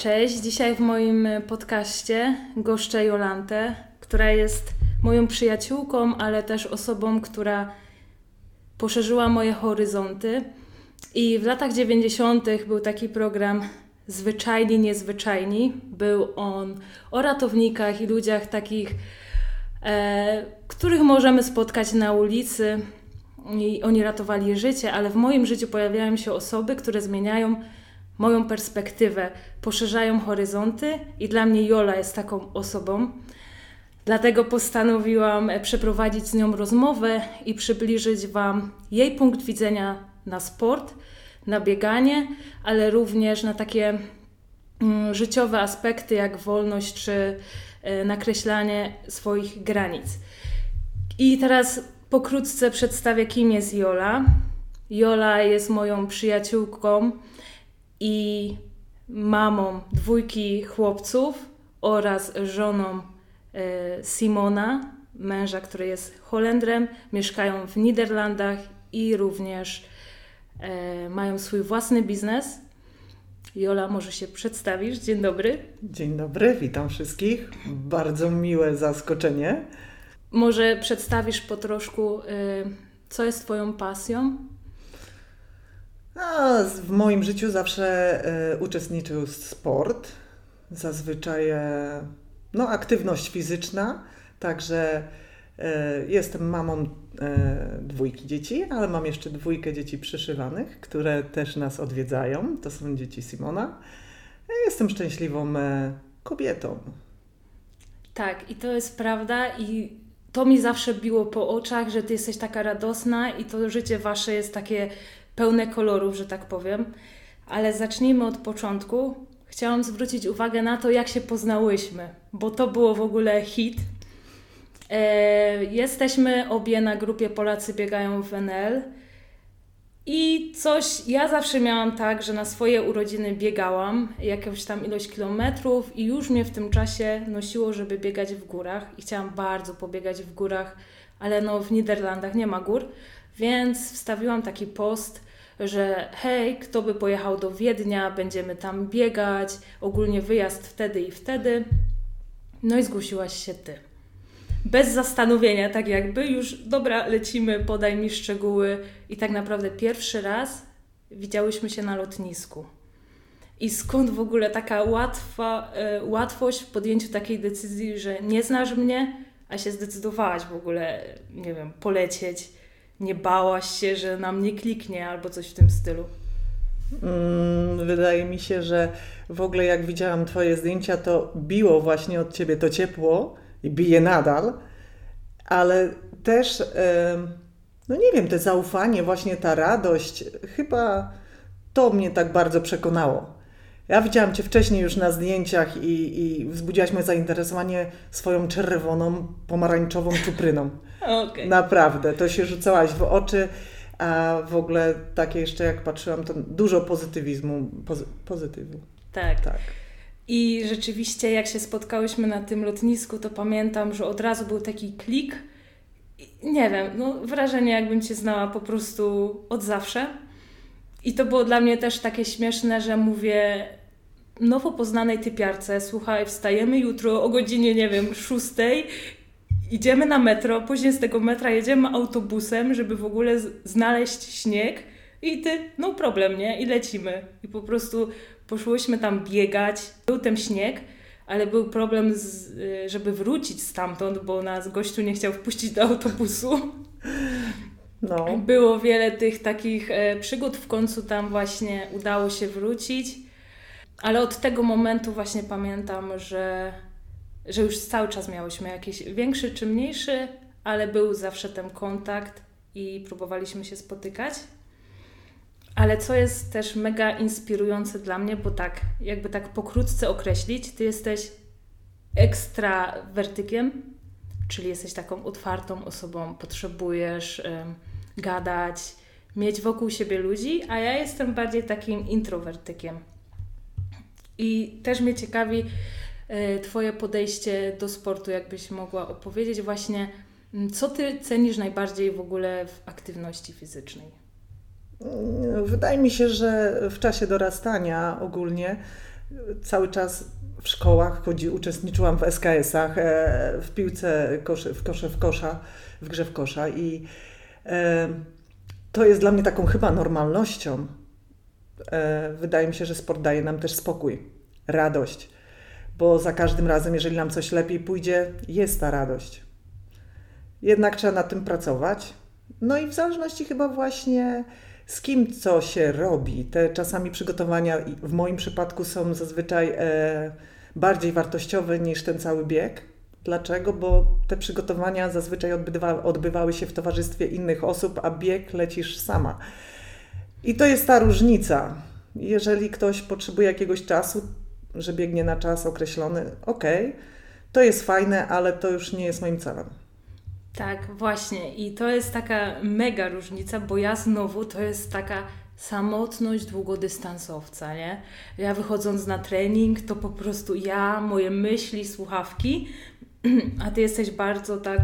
Cześć, dzisiaj w moim podcaście goszczę Jolantę, która jest moją przyjaciółką, ale też osobą, która poszerzyła moje horyzonty. I w latach 90. był taki program Zwyczajni, Niezwyczajni. Był on o ratownikach i ludziach takich, których możemy spotkać na ulicy. I oni ratowali życie, ale w moim życiu pojawiają się osoby, które zmieniają moją perspektywę, poszerzają horyzonty i dla mnie Jola jest taką osobą. Dlatego postanowiłam e, przeprowadzić z nią rozmowę i przybliżyć Wam jej punkt widzenia na sport, na bieganie, ale również na takie mm, życiowe aspekty jak wolność czy nakreślanie swoich granic. I teraz pokrótce przedstawię, kim jest Jola. Jola jest moją przyjaciółką i mamą dwójki chłopców oraz żoną e, Simona, męża, który jest Holendrem. Mieszkają w Niderlandach i również e, mają swój własny biznes. Jola, może się przedstawisz? Dzień dobry. Dzień dobry, witam wszystkich. Bardzo miłe zaskoczenie. Może przedstawisz po troszku, e, co jest Twoją pasją? A w moim życiu zawsze e, uczestniczył sport, zazwyczaj e, no, aktywność fizyczna, także jestem mamą e, dwójki dzieci, ale mam jeszcze dwójkę dzieci przyszywanych, które też nas odwiedzają. To są dzieci Simona. Jestem szczęśliwą e, kobietą. Tak, i to jest prawda i to mi zawsze biło po oczach, że ty jesteś taka radosna i to życie wasze jest takie pełne kolorów, że tak powiem. Ale zacznijmy od początku. Chciałam zwrócić uwagę na to, jak się poznałyśmy, bo to było w ogóle hit. E, jesteśmy obie na grupie Polacy biegają w NL. I coś, ja zawsze miałam tak, że na swoje urodziny biegałam jakąś tam ilość kilometrów i już mnie w tym czasie nosiło, żeby biegać w górach. I chciałam bardzo pobiegać w górach, ale no w Niderlandach nie ma gór, więc wstawiłam taki post, że hej, kto by pojechał do Wiednia, będziemy tam biegać, ogólnie wyjazd wtedy i wtedy. No i zgłosiłaś się ty. Bez zastanowienia, tak jakby już, dobra, lecimy, podaj mi szczegóły. I tak naprawdę pierwszy raz widziałyśmy się na lotnisku. I skąd w ogóle taka łatwa, y, łatwość w podjęciu takiej decyzji, że nie znasz mnie, a się zdecydowałaś w ogóle, nie wiem, polecieć nie bałaś się, że na mnie kliknie albo coś w tym stylu? Mm, wydaje mi się, że w ogóle jak widziałam Twoje zdjęcia, to biło właśnie od Ciebie to ciepło i bije nadal, ale też, no nie wiem, te zaufanie, właśnie ta radość, chyba to mnie tak bardzo przekonało. Ja widziałam Cię wcześniej już na zdjęciach i, i wzbudziłaś moje zainteresowanie swoją czerwoną, pomarańczową czupryną. Okay. Naprawdę, to się rzucałaś w oczy, a w ogóle takie jeszcze jak patrzyłam, to dużo pozytywizmu, pozy pozytywu. Tak. tak. I rzeczywiście jak się spotkałyśmy na tym lotnisku, to pamiętam, że od razu był taki klik. Nie wiem, no wrażenie jakbym Cię znała po prostu od zawsze. I to było dla mnie też takie śmieszne, że mówię nowo poznanej typiarce, słuchaj, wstajemy jutro o godzinie, nie wiem, szóstej, idziemy na metro, później z tego metra jedziemy autobusem, żeby w ogóle znaleźć śnieg i ty, no problem, nie? I lecimy. I po prostu poszłyśmy tam biegać, był ten śnieg, ale był problem, z, y, żeby wrócić stamtąd, bo nas gościu nie chciał wpuścić do autobusu. No. Było wiele tych takich e, przygód, w końcu tam właśnie udało się wrócić. Ale od tego momentu właśnie pamiętam, że, że już cały czas miałyśmy jakiś większy czy mniejszy, ale był zawsze ten kontakt i próbowaliśmy się spotykać. Ale co jest też mega inspirujące dla mnie, bo tak, jakby tak pokrótce określić, ty jesteś ekstrawertykiem, czyli jesteś taką otwartą osobą, potrzebujesz gadać, mieć wokół siebie ludzi, a ja jestem bardziej takim introwertykiem. I też mnie ciekawi e, Twoje podejście do sportu, jakbyś mogła opowiedzieć właśnie, co ty cenisz najbardziej w ogóle w aktywności fizycznej? Wydaje mi się, że w czasie dorastania ogólnie cały czas w szkołach chodzi, uczestniczyłam w SKS-ach, e, w piłce w kosze w kosza, w grze w kosza i e, to jest dla mnie taką chyba normalnością. E, wydaje mi się, że sport daje nam też spokój, radość, bo za każdym razem, jeżeli nam coś lepiej pójdzie, jest ta radość. Jednak trzeba nad tym pracować. No i w zależności chyba właśnie z kim co się robi. Te czasami przygotowania w moim przypadku są zazwyczaj e, bardziej wartościowe niż ten cały bieg. Dlaczego? Bo te przygotowania zazwyczaj odbywa, odbywały się w towarzystwie innych osób, a bieg lecisz sama. I to jest ta różnica. Jeżeli ktoś potrzebuje jakiegoś czasu, że biegnie na czas określony, ok, to jest fajne, ale to już nie jest moim celem. Tak, właśnie. I to jest taka mega różnica, bo ja znowu to jest taka samotność długodystansowca, nie? Ja wychodząc na trening, to po prostu ja, moje myśli, słuchawki, a ty jesteś bardzo tak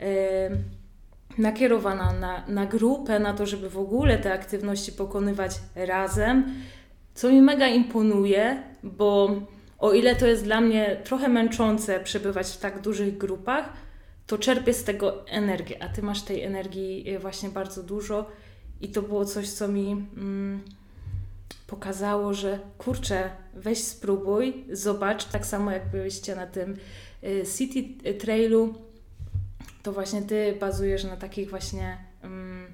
e, nakierowana na, na grupę, na to, żeby w ogóle te aktywności pokonywać razem, co mi mega imponuje, bo o ile to jest dla mnie trochę męczące przebywać w tak dużych grupach, to czerpię z tego energię, a ty masz tej energii e, właśnie bardzo dużo i to było coś, co mi mm, pokazało, że kurczę, weź spróbuj, zobacz, tak samo jak byliście na tym y, City Trailu, to właśnie ty bazujesz na takich właśnie mm,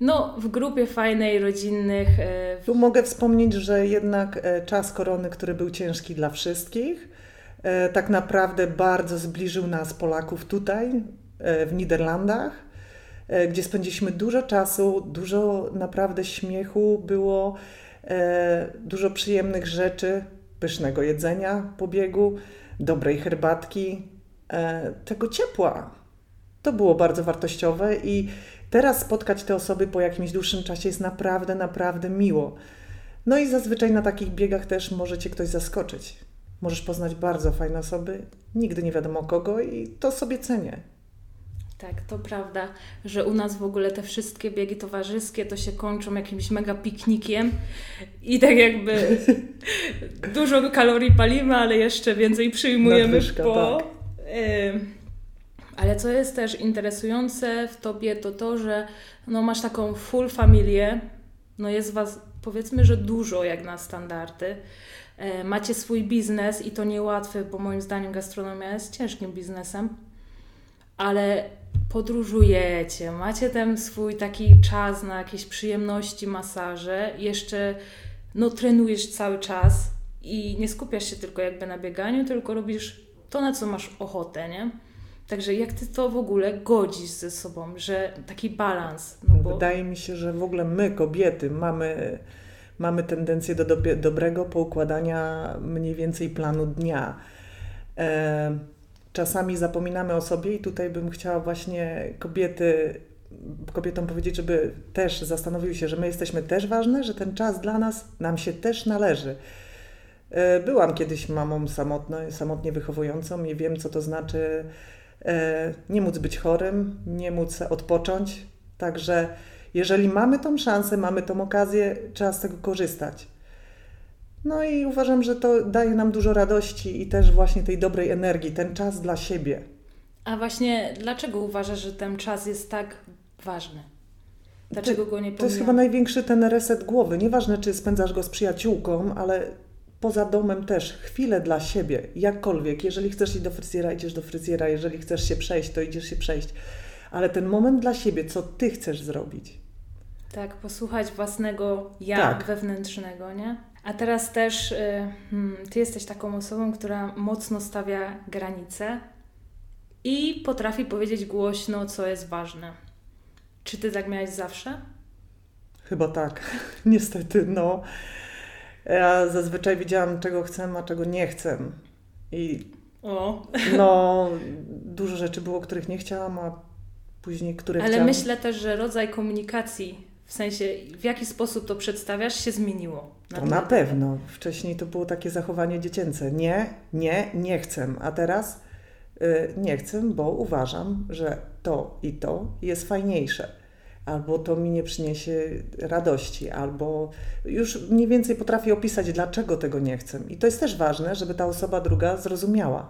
no, w grupie fajnej, rodzinnych. Tu mogę wspomnieć, że jednak e, czas korony, który był ciężki dla wszystkich, E, tak naprawdę bardzo zbliżył nas Polaków tutaj, e, w Niderlandach, e, gdzie spędziliśmy dużo czasu, dużo naprawdę śmiechu było, dużo przyjemnych rzeczy, pysznego jedzenia po biegu, dobrej herbatki, tego ciepła. To było bardzo wartościowe i teraz spotkać te osoby po jakimś dłuższym czasie jest naprawdę, naprawdę miło. No i zazwyczaj na takich biegach też możecie ktoś zaskoczyć. Możesz poznać bardzo fajne osoby, nigdy nie wiadomo kogo i to sobie cenię. Tak, to prawda, że u nas w ogóle te wszystkie biegi towarzyskie to się kończą jakimś mega piknikiem i tak jakby dużo kalorii palimy, ale jeszcze więcej przyjmujemy Nadwyżka, po. Tak. Ale co jest też interesujące w tobie, to to, że no, masz taką full familię, no jest was powiedzmy, że dużo jak na standardy. E, macie swój biznes i to niełatwe, bo moim zdaniem gastronomia jest ciężkim biznesem, ale podróżujecie, macie ten swój taki czas na jakieś przyjemności, masaże, jeszcze no trenujesz cały czas i nie skupiasz się tylko jakby na bieganiu, tylko robisz to, na co masz ochotę, nie? Także jak ty to w ogóle godzisz ze sobą, że taki balans? No bo... Wydaje mi się, że w ogóle my, kobiety, mamy mamy tendencję do, dobrego poukładania mniej więcej planu dnia. E, czasami zapominamy o sobie i tutaj bym chciała właśnie kobiety, kobietom powiedzieć, żeby też zastanowiły się, że my jesteśmy też ważne, że ten czas dla nas nam się też należy. E, byłam kiedyś mamą samotną, samotnie wychowującą i wiem, co to znaczy e, nie móc być chorym, nie móc odpocząć. Także jeżeli mamy tą szansę, mamy tą okazję, trzeba z tego korzystać. No i uważam, że to daje nam dużo radości i też właśnie tej dobrej energii, ten czas dla siebie. A właśnie dlaczego uważasz, że ten czas jest tak ważny? Dlaczego go nie pomijamy? To jest chyba największy ten reset głowy. Nieważne, czy spędzasz go z przyjaciółką, ale poza domem też chwilę dla siebie, jakkolwiek. Jeżeli chcesz iść do fryzjera, idziesz do fryzjera. Jeżeli chcesz się przejść, to idziesz się przejść ale ten moment dla siebie, co ty chcesz zrobić. Tak, posłuchać własnego ja tak. wewnętrznego, nie? A teraz też y, hmm, ty jesteś taką osobą, która mocno stawia granice i potrafi powiedzieć głośno, co jest ważne. Czy ty tak miałeś zawsze? Chyba tak. Niestety, no. Ja zazwyczaj widziałam, czego chcę, a czego nie chcę. I o. no, dużo rzeczy było, których nie chciałam, a później, które Ale chciałam... myślę też, że rodzaj komunikacji, w sensie w jaki sposób to przedstawiasz, się zmieniło. Na to na pewno. Wcześniej to było takie zachowanie dziecięce. Nie, nie, nie chcę. A teraz y, nie chcę, bo uważam, że to i to jest fajniejsze. Albo to mi nie przyniesie radości, albo już mniej więcej potrafię opisać, dlaczego tego nie chcę. I to jest też ważne, żeby ta osoba druga zrozumiała.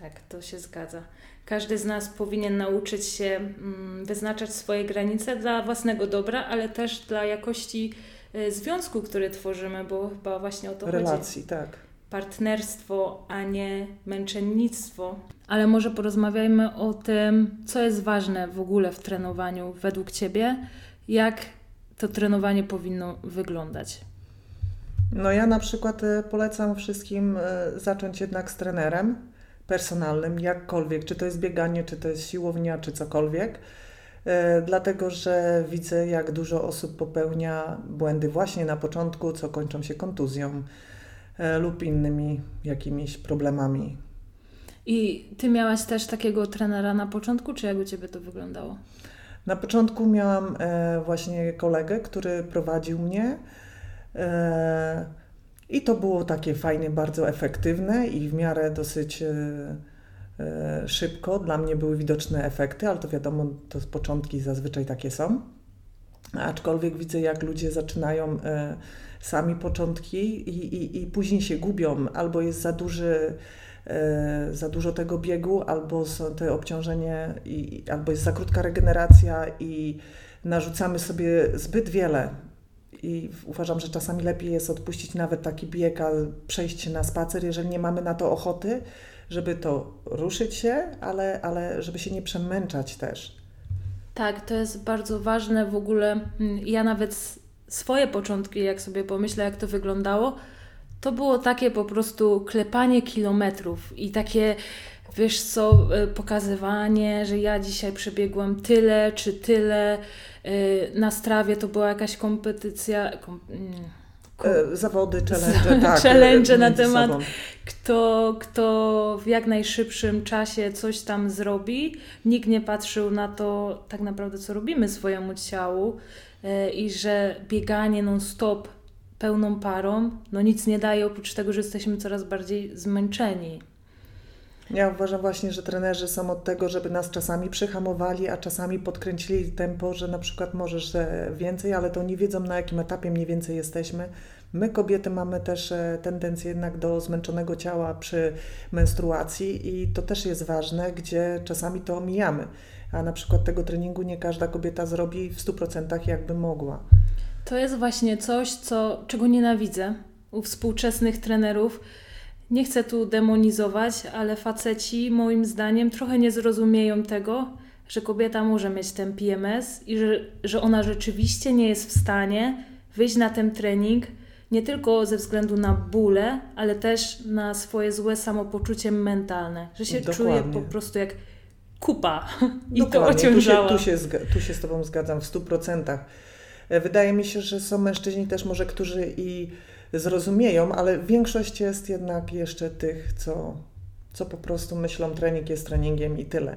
Tak, to się zgadza. Każdy z nas powinien nauczyć się mm, wyznaczać swoje granice dla własnego dobra, ale też dla jakości y, związku, który tworzymy, bo chyba właśnie o to Relacji, chodzi. Relacji, tak. Partnerstwo, a nie męczennictwo. Ale może porozmawiajmy o tym, co jest ważne w ogóle w trenowaniu według Ciebie, jak to trenowanie powinno wyglądać. No ja na przykład y, polecam wszystkim y, zacząć jednak z trenerem personalnym, jakkolwiek, czy to jest bieganie, czy to jest siłownia, czy cokolwiek. E, dlatego, że widzę, jak dużo osób popełnia błędy właśnie na początku, co kończą się kontuzją e, lub innymi jakimiś problemami. I ty miałaś też takiego trenera na początku, czy jak u ciebie to wyglądało? Na początku miałam e, właśnie kolegę, który prowadził mnie. I to było takie fajne, bardzo efektywne i w miarę dosyć e, e, szybko. Dla mnie były widoczne efekty, ale to wiadomo, to początki zazwyczaj takie są. Aczkolwiek widzę, jak ludzie zaczynają e, sami początki i, i, i później się gubią, albo jest za duży za dużo tego biegu, albo te obciążenie, i, albo jest za krótka regeneracja i narzucamy sobie zbyt wiele i uważam, że czasami lepiej jest odpuścić nawet taki bieg, a przejść na spacer, jeżeli nie mamy na to ochoty, żeby to ruszyć się, ale, ale żeby się nie przemęczać też. Tak, to jest bardzo ważne w ogóle. Mm, ja nawet swoje początki, jak sobie pomyślę, jak to wyglądało, to było takie po prostu klepanie kilometrów i takie wiesz co, e, pokazywanie, że ja dzisiaj przebiegłam tyle czy tyle. E, na strawie to była jakaś kompetycja. Kom, mm, zawody, challenge, tak. challenge na temat, kto, kto w jak najszybszym czasie coś tam zrobi. Nikt nie patrzył na to, tak naprawdę, co robimy swojemu ciału e, i że bieganie non-stop pełną parą, no nic nie daje oprócz tego, że jesteśmy coraz bardziej zmęczeni. Ja uważam właśnie, że trenerzy są od tego, żeby nas czasami przyhamowali, a czasami podkręcili tempo, że na przykład możesz e, więcej, ale to nie wiedzą na jakim etapie mniej więcej jesteśmy. My kobiety mamy też e, tendencję jednak do zmęczonego ciała przy menstruacji i to też jest ważne, gdzie czasami to omijamy. A na przykład tego treningu nie każda kobieta zrobi w 100% jakby mogła. To jest właśnie coś, co, czego nienawidzę u współczesnych trenerów, nie chcę tu demonizować, ale faceci moim zdaniem trochę nie zrozumieją tego, że kobieta może mieć ten PMS i że, że ona rzeczywiście nie jest w stanie wyjść na ten trening nie tylko ze względu na bóle, ale też na swoje złe samopoczucie mentalne, że się Dokładnie. czuje po prostu jak kupa i Dokładnie. to ociążała. Tu się, tu, się, tu się z Tobą zgadzam w stu procentach. E, wydaje mi się, że są mężczyźni też może, którzy i zrozumieją, ale większość jest jednak jeszcze tych, co, co po prostu myślą, trening jest treningiem i tyle.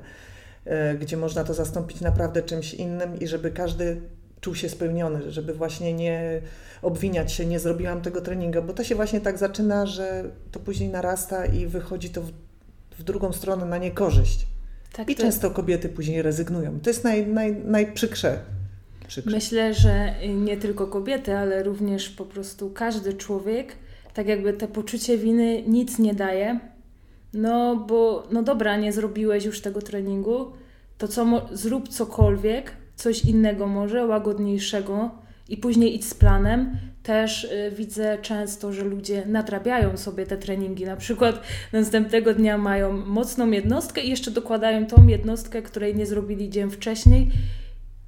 E, gdzie można to zastąpić naprawdę czymś innym i żeby każdy czuł się spełniony, żeby właśnie nie obwiniać się, nie zrobiłam tego treningu, bo to się właśnie tak zaczyna, że to później narasta i wychodzi to w, w drugą stronę na niekorzyść. Tak, I często kobiety później rezygnują. To jest naj, naj, Myślę, że nie tylko kobiety, ale również po prostu każdy człowiek, tak jakby to poczucie winy nic nie daje. No bo, no dobra, nie zrobiłeś już tego treningu, to co, zrób cokolwiek, coś innego może, łagodniejszego i później idź z planem. Też y, widzę często, że ludzie nadrabiają sobie te treningi. Na przykład następnego dnia mają mocną jednostkę i jeszcze dokładają tą jednostkę, której nie zrobili dzień wcześniej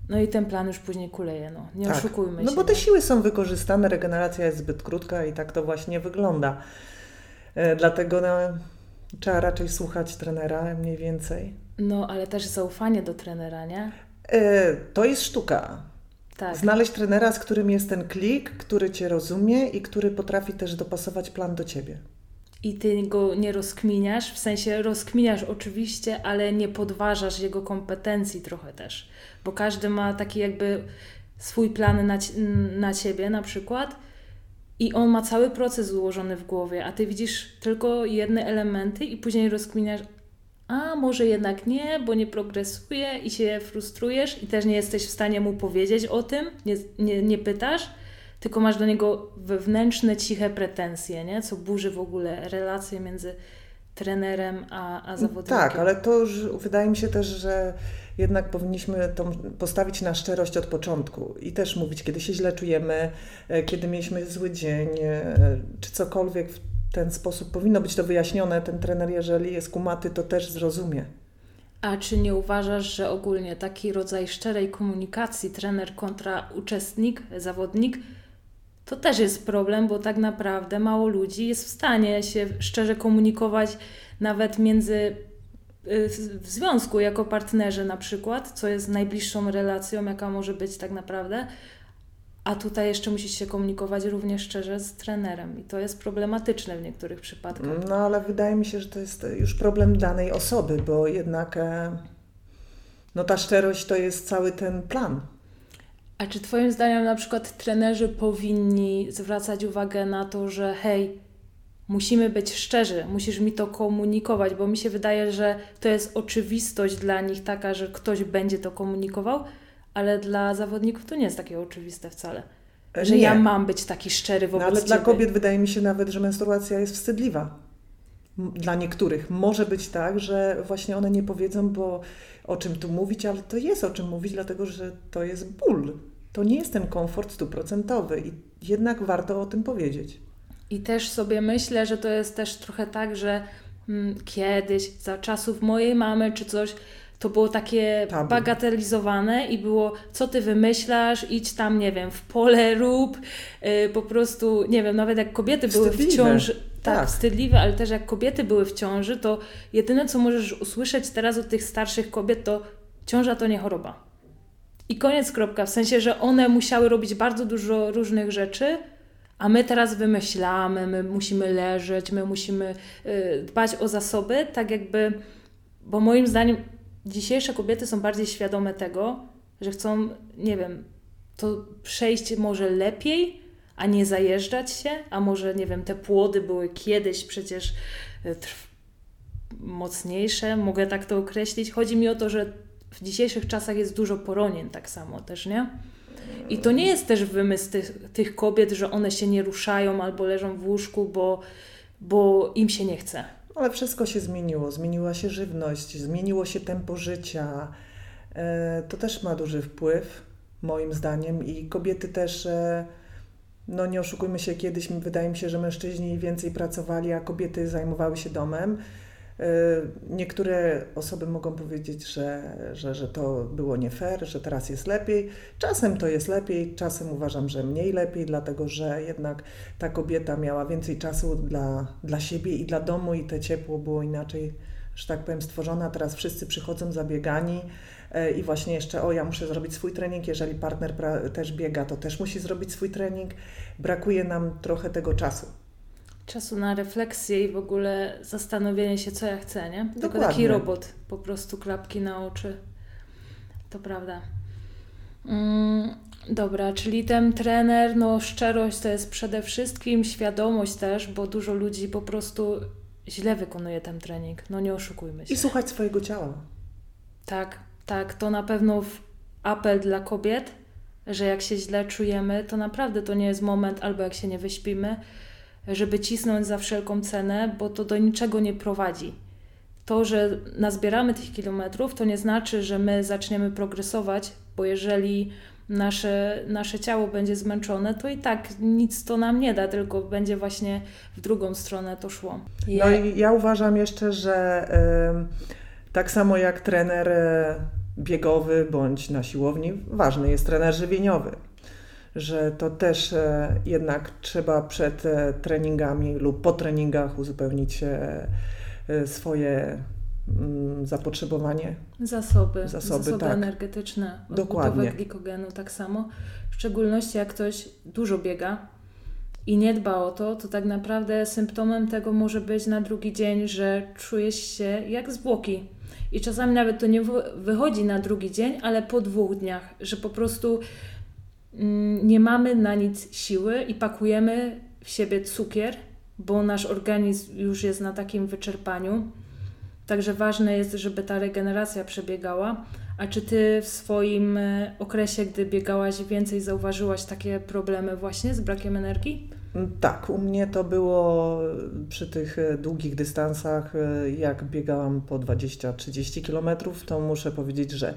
no i ten plan już później kuleje, no. Nie tak. oszukujmy się. No bo te no. siły są wykorzystane, regeneracja jest zbyt krótka i tak to właśnie wygląda. E, dlatego no, trzeba raczej słuchać trenera mniej więcej. No, ale też zaufanie do trenera, nie? E, to jest sztuka. Tak. Znaleźć trenera, z którym jest ten klik, który Cię rozumie i który potrafi też dopasować plan do Ciebie i ty go nie rozkminiasz, w sensie rozkminiasz oczywiście, ale nie podważasz jego kompetencji trochę też, bo każdy ma taki jakby swój plan na, na ciebie na przykład i on ma cały proces ułożony w głowie, a ty widzisz tylko jedne elementy i później rozkminiasz, a może jednak nie, bo nie progresuje i się frustrujesz i też nie jesteś w stanie mu powiedzieć o tym, nie, nie, nie pytasz, tylko masz do niego wewnętrzne, ciche pretensje, nie? co burzy w ogóle relacje między trenerem a, a zawodnikiem. Tak, ale to już wydaje mi się też, że jednak powinniśmy to postawić na szczerość od początku i też mówić, kiedy się źle czujemy, e, kiedy mieliśmy zły dzień, e, czy cokolwiek w ten sposób powinno być to wyjaśnione. Ten trener, jeżeli jest kumaty, to też zrozumie. A czy nie uważasz, że ogólnie taki rodzaj szczerej komunikacji trener kontra uczestnik, zawodnik, to też jest problem, bo tak naprawdę mało ludzi jest w stanie się szczerze komunikować nawet między y, w związku jako partnerzy na przykład, co jest najbliższą relacją, jaka może być tak naprawdę, a tutaj jeszcze musisz się komunikować również szczerze z trenerem i to jest problematyczne w niektórych przypadkach. No ale wydaje mi się, że to jest już problem danej osoby, bo jednak e, no ta szczerość to jest cały ten plan. A czy Twoim zdaniem na przykład trenerzy powinni zwracać uwagę na to, że hej, musimy być szczerzy, musisz mi to komunikować, bo mi się wydaje, że to jest oczywistość dla nich taka, że ktoś będzie to komunikował, ale dla zawodników to nie jest takie oczywiste wcale. Że nie. ja mam być taki szczery wobec no, ale ciebie. dla kobiet wydaje mi się nawet, że menstruacja jest wstydliwa. Dla niektórych może być tak, że właśnie one nie powiedzą, bo o czym tu mówić, ale to jest o czym mówić, dlatego że to jest ból. To nie jest ten komfort stuprocentowy i jednak warto o tym powiedzieć. I też sobie myślę, że to jest też trochę tak, że mm, kiedyś, za czasów mojej mamy czy coś, to było takie Tabu. bagatelizowane i było, co ty wymyślasz, idź tam, nie wiem, w pole rób, yy, po prostu, nie wiem, nawet jak kobiety były w ciąży, tak, tak, wstydliwe, ale też jak kobiety były w ciąży, to jedyne, co możesz usłyszeć teraz od tych starszych kobiet, to ciąża to nie choroba. I koniec, kropka. W sensie, że one musiały robić bardzo dużo różnych rzeczy, a my teraz wymyślamy, my musimy leżeć, my musimy y, dbać o zasoby, tak jakby, bo moim zdaniem dzisiejsze kobiety są bardziej świadome tego, że chcą, nie wiem, to przejść może lepiej, a nie zajeżdżać się, a może, nie wiem, te płody były kiedyś przecież e, mocniejsze, mogę tak to określić. Chodzi mi o to, że w dzisiejszych czasach jest dużo poronień tak samo też, nie? I to nie jest też wymysł tych, tych kobiet, że one się nie ruszają albo leżą w łóżku, bo, bo im się nie chce. Ale wszystko się zmieniło. Zmieniła się żywność, zmieniło się tempo życia. E, to też ma duży wpływ, moim zdaniem, i kobiety też. E, no nie oszukujmy się, kiedyś wydaje mi się, że mężczyźni więcej pracowali, a kobiety zajmowały się domem. E, niektóre osoby mogą powiedzieć, że, że, że to było nie fair, że teraz jest lepiej. Czasem to jest lepiej, czasem uważam, że mniej lepiej, dlatego że jednak ta kobieta miała więcej czasu dla, dla siebie i dla domu, i te ciepło było inaczej, że tak powiem, stworzone. Teraz wszyscy przychodzą zabiegani e, i właśnie jeszcze, o, ja muszę zrobić swój trening. Jeżeli partner też biega, to też musi zrobić swój trening. Brakuje nam trochę tego czasu czasu na refleksję i w ogóle zastanowienie się, co ja chcę, nie? Dokładnie. Tylko taki robot, po prostu klapki na oczy. To prawda. Mm, dobra, czyli ten trener, no szczerość to jest przede wszystkim świadomość też, bo dużo ludzi po prostu źle wykonuje ten trening. No nie oszukujmy się. I słuchać swojego ciała. Tak, tak. To na pewno apel dla kobiet, że jak się źle czujemy, to naprawdę to nie jest moment, albo jak się nie wyśpimy, żeby cisnąć za wszelką cenę, bo to do niczego nie prowadzi. To, że nazbieramy tych kilometrów, to nie znaczy, że my zaczniemy progresować, bo jeżeli nasze, nasze ciało będzie zmęczone, to i tak nic to nam nie da, tylko będzie właśnie w drugą stronę to szło. Je... No i ja uważam jeszcze, że y, tak samo jak trener y, biegowy bądź na siłowni, ważny jest trener żywieniowy że to też e, jednak trzeba przed e, treningami lub po treningach uzupełnić e, swoje mm, zapotrzebowanie. Zasoby, zasoby, zasoby tak. energetyczne, Dokładnie. glikogenu tak samo. W szczególności jak ktoś dużo biega i nie dba o to, to tak naprawdę symptomem tego może być na drugi dzień, że czujesz się jak zwłoki. I czasami nawet to nie wychodzi na drugi dzień, ale po dwóch dniach, że po prostu nie mamy na nic siły i pakujemy w siebie cukier, bo nasz organizm już jest na takim wyczerpaniu. Także ważne jest, żeby ta regeneracja przebiegała. A czy ty w swoim e, okresie, gdy biegałaś więcej, zauważyłaś takie problemy właśnie z brakiem energii? Mm, tak, u mnie to było przy tych e, długich dystansach, e, jak biegałam po 20-30 km, to muszę powiedzieć, że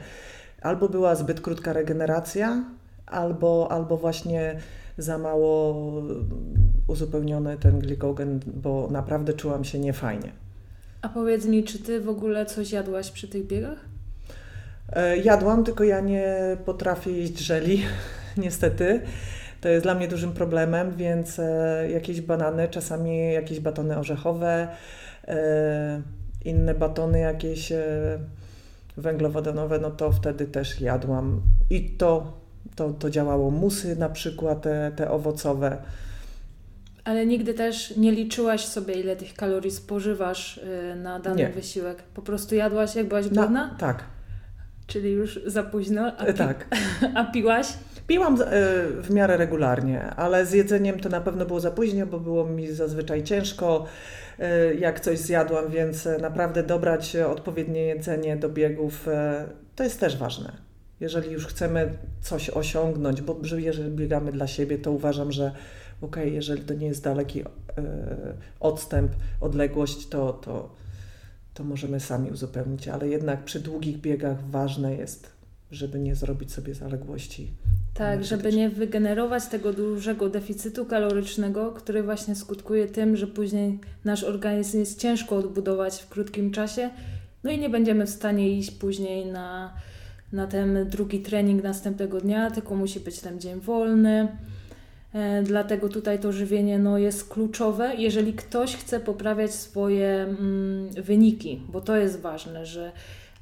albo była zbyt krótka regeneracja, albo, albo właśnie za mało uzupełniony ten glikogen, bo naprawdę czułam się niefajnie. A powiedz mi, czy ty w ogóle coś jadłaś przy tych biegach? E, jadłam, tylko ja nie potrafię jeść żeli, niestety. To jest dla mnie dużym problemem, więc e, jakieś banany, czasami jakieś batony orzechowe, e, inne batony jakieś węglowodanowe, no to wtedy też jadłam. I to, to, to działało. Musy na przykład, te, te owocowe. Ale nigdy też nie liczyłaś sobie, ile tych kalorii spożywasz na dany nie. wysiłek? Po prostu jadłaś, jak byłaś głodna? Na, tak, Czyli już za późno. A, pi tak. a piłaś? Piłam e, w miarę regularnie, ale z jedzeniem to na pewno było za późno, bo było mi zazwyczaj ciężko, e, jak coś zjadłam, więc naprawdę dobrać odpowiednie jedzenie do biegów to jest też ważne. Jeżeli już chcemy coś osiągnąć, bo jeżeli biegamy dla siebie, to uważam, że ok, jeżeli to nie jest daleki e, odstęp, odległość, to, to to możemy sami uzupełnić, ale jednak przy długich biegach ważne jest, żeby nie zrobić sobie zaległości. Tak, żeby nie wygenerować tego dużego deficytu kalorycznego, który właśnie skutkuje tym, że później nasz organizm jest ciężko odbudować w krótkim czasie, no i nie będziemy w stanie iść później na, na ten drugi trening następnego dnia, tylko musi być ten dzień wolny. E, dlatego tutaj to żywienie no, jest kluczowe, jeżeli ktoś chce poprawiać swoje mm, wyniki, bo to jest ważne, że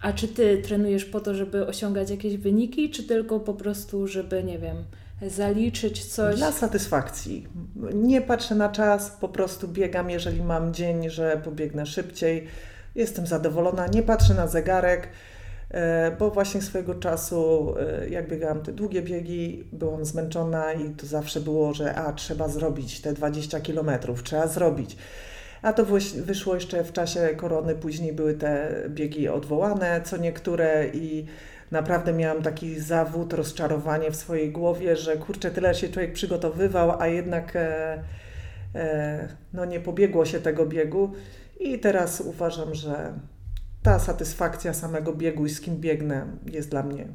a czy ty trenujesz po to, żeby osiągać jakieś wyniki, czy tylko po prostu, żeby, nie wiem, zaliczyć coś? Dla satysfakcji. Nie patrzę na czas, po prostu biegam, jeżeli mam dzień, że pobiegnę szybciej. Jestem zadowolona, nie patrzę na zegarek. E, bo właśnie swojego czasu, e, jak biegałam te długie biegi, byłam zmęczona i to zawsze było, że a trzeba zrobić te 20 kilometrów, trzeba zrobić. A to wyszło jeszcze w czasie korony, później były te biegi odwołane, co niektóre i naprawdę miałam taki zawód, rozczarowanie w swojej głowie, że kurczę, tyle się człowiek przygotowywał, a jednak e, e, no nie pobiegło się tego biegu. I teraz uważam, że ta satysfakcja samego biegu i z kim biegnę jest dla mnie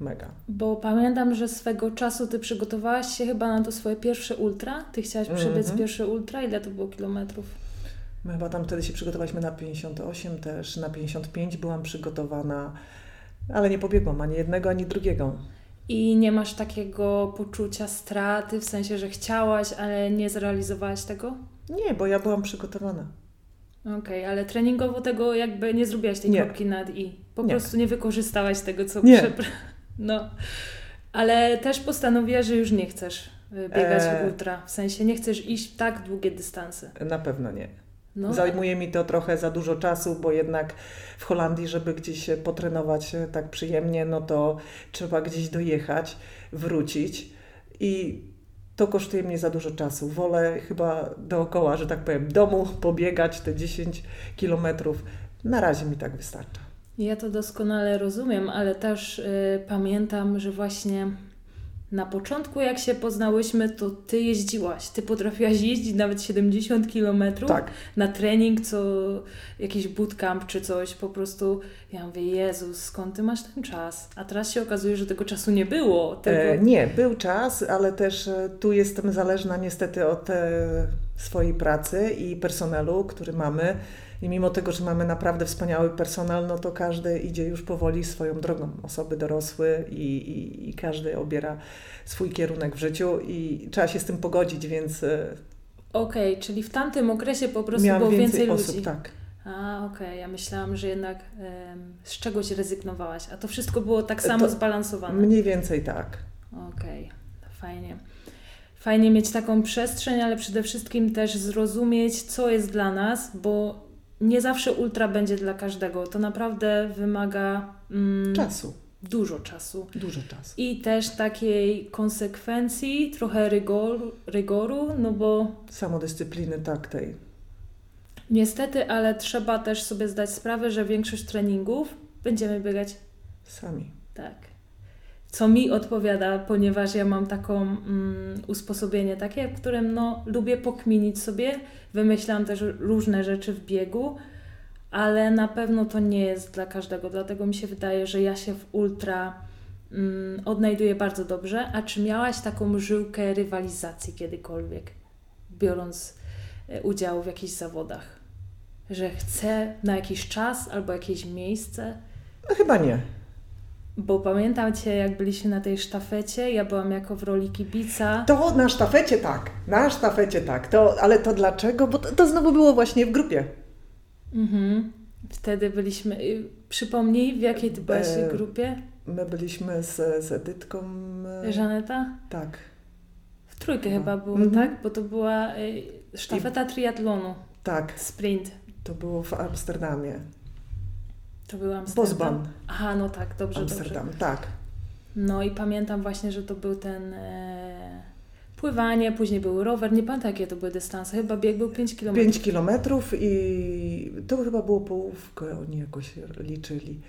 mega. Bo pamiętam, że swego czasu ty przygotowałaś się chyba na to swoje pierwsze ultra. Ty chciałaś przebiec mm -hmm. pierwsze ultra. Ile to było kilometrów? My chyba tam wtedy się przygotowaliśmy na 58 też, na 55 byłam przygotowana, ale nie pobiegłam ani jednego, ani drugiego. I nie masz takiego poczucia straty, w sensie, że chciałaś, ale nie zrealizowałaś tego? Nie, bo ja byłam przygotowana. Okej, okay, ale treningowo tego jakby nie zrobiłaś tej nie. kropki nad i. Po nie. prostu nie wykorzystałaś tego, co nie. Przepra- no. Ale też postanowiłaś, że już nie chcesz y, biegać e... ultra. W sensie nie chcesz iść tak długie dystanse. Na pewno nie. No. Zajmuje mi to trochę za dużo czasu, bo jednak w Holandii, żeby gdzieś potrenować tak przyjemnie, no to trzeba gdzieś dojechać, wrócić. I to kosztuje mnie za dużo czasu. Wolę chyba dookoła, że tak powiem, domu pobiegać te 10 kilometrów. Na razie mi tak wystarcza. Ja to doskonale rozumiem, ale też y, pamiętam, że właśnie na początku, jak się poznałyśmy, to ty jeździłaś. Ty potrafiłaś jeździć nawet 70 km tak. na trening, co jakiś bootcamp czy coś. Po prostu ja mówię, Jezus, skąd ty masz ten czas? A teraz się okazuje, że tego czasu nie było. Tego... E, nie, był czas, ale też e, tu jestem zależna niestety od e, swojej pracy i personelu, który mamy. I mimo tego, że mamy naprawdę wspaniały personel, no to każdy idzie już powoli swoją drogą. Osoby dorosłe i, i, i każdy obiera swój kierunek w życiu i trzeba się z tym pogodzić, więc. E, okej, okay, czyli w tamtym okresie po prostu było więcej, więcej osób, ludzi. tak. A, okej, okay. ja myślałam, że jednak um, z czegoś rezygnowałaś, a to wszystko było tak samo to zbalansowane. Mniej więcej tak. Okej, okay. fajnie. Fajnie mieć taką przestrzeń, ale przede wszystkim też zrozumieć, co jest dla nas, bo nie zawsze ultra będzie dla każdego. To naprawdę wymaga mm, czasu. Dużo czasu. Dużo czasu. I też takiej konsekwencji, trochę rygoru, rygoru no bo. Samodyscypliny, tak, tej. Niestety, ale trzeba też sobie zdać sprawę, że większość treningów będziemy biegać Sami. tak. Co mi odpowiada, ponieważ ja mam taką mm, usposobienie takie, w którym no, lubię pokminić sobie, wymyślam też różne rzeczy w biegu, ale na pewno to nie jest dla każdego, dlatego mi się wydaje, że ja się w ultra mm, odnajduję bardzo dobrze. A czy miałaś taką żyłkę rywalizacji kiedykolwiek, biorąc e, udział w jakichś zawodach? Że chcę na jakiś czas albo jakieś miejsce? No chyba nie. Bo pamiętam Cię, jak byliśmy na tej sztafecie, ja byłam jako w roli kibica. To na sztafecie tak, na sztafecie tak. To, ale to dlaczego? Bo to, to znowu było właśnie w grupie. Mhm. Wtedy byliśmy. y, Przypomnij, w jakiej Ty byłaś E, grupie? My byliśmy z, z Edytką. e, Żaneta? Tak, W trójkę No. chyba było, Mhm. tak? Bo to była y, sztafeta triatlonu, tak. sprint. To było w Amsterdamie. To był Amsterdam. Bosban, Aha, no tak, dobrze, Amsterdam, dobrze. tak. No i pamiętam właśnie, że to był ten e, pływanie, później był rower, nie pamiętam jakie to były dystanse, chyba bieg był 5 km. 5 kilometrów i to chyba było połówkę, oni jakoś liczyli.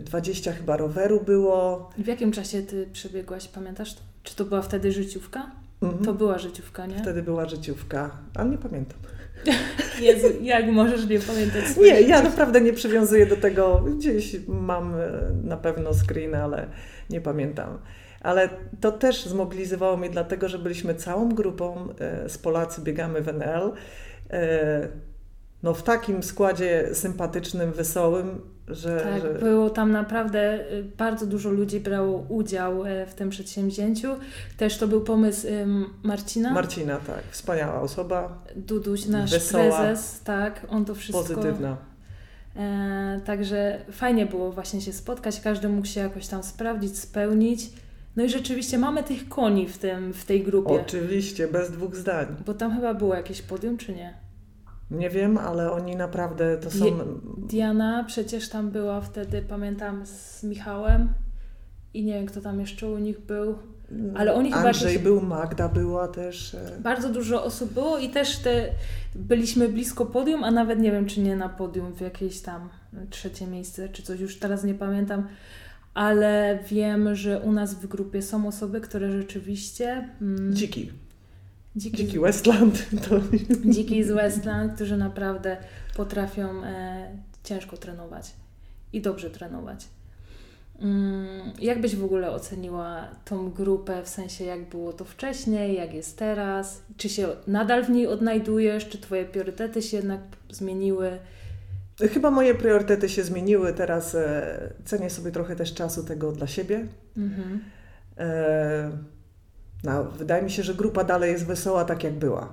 20 chyba roweru było. W jakim czasie Ty przebiegłaś, pamiętasz to? Czy to była wtedy życiówka? Mhm. To była życiówka, nie? Wtedy była życiówka, ale nie pamiętam. Jezu, jak możesz nie pamiętać Nie, ja naprawdę nie przywiązuję do tego. Gdzieś mam e, na pewno screen, ale nie pamiętam. Ale to też zmobilizowało mnie dlatego, że byliśmy całą grupą e, z Polacy, biegamy w NL. No w takim składzie sympatycznym, wesołym, że... Tak, że... było tam naprawdę y, bardzo dużo ludzi brało udział e, w tym przedsięwzięciu. Też to był pomysł Marcina. Marcina, tak, wspaniała osoba, Duduś, nasz Wesoła, prezes, tak, on to wszystko. pozytywna. E, także fajnie było właśnie się spotkać, każdy mógł się jakoś tam sprawdzić, spełnić. No i rzeczywiście mamy tych koni w, tym, w tej grupie. Oczywiście, bez dwóch zdań. Bo tam chyba było jakieś podium, czy nie? Nie wiem, ale oni naprawdę to są... Diana przecież tam była wtedy, pamiętam, z Michałem i nie wiem, kto tam jeszcze u nich był. ale oni chyba Andrzej jakieś- był, Magda była też. e, Bardzo dużo osób było i też te, byliśmy blisko podium, a nawet nie wiem, czy nie na podium, w jakieś tam trzecie miejsce, czy coś, już teraz nie pamiętam. Ale wiem, że u nas w grupie są osoby, które rzeczywiście. Mm, Dziki. Dziki, Dziki Westland. To... dziki z Westland, którzy naprawdę potrafią e, ciężko trenować i dobrze trenować. Mm, Jak byś w ogóle oceniła tą grupę, w sensie jak było to wcześniej, jak jest teraz? Czy się nadal w niej odnajdujesz? Czy Twoje priorytety się jednak zmieniły? Chyba moje priorytety się zmieniły. Teraz e, cenię sobie trochę też czasu tego dla siebie. Mhm. E, no, wydaje mi się, że grupa dalej jest wesoła tak jak była.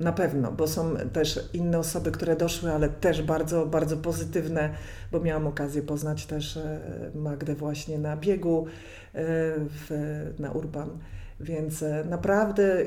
Na pewno, bo są też inne osoby, które doszły, ale też bardzo, bardzo pozytywne, bo miałam okazję poznać też e, Magdę właśnie na biegu e, w, na Urban. Więc e, naprawdę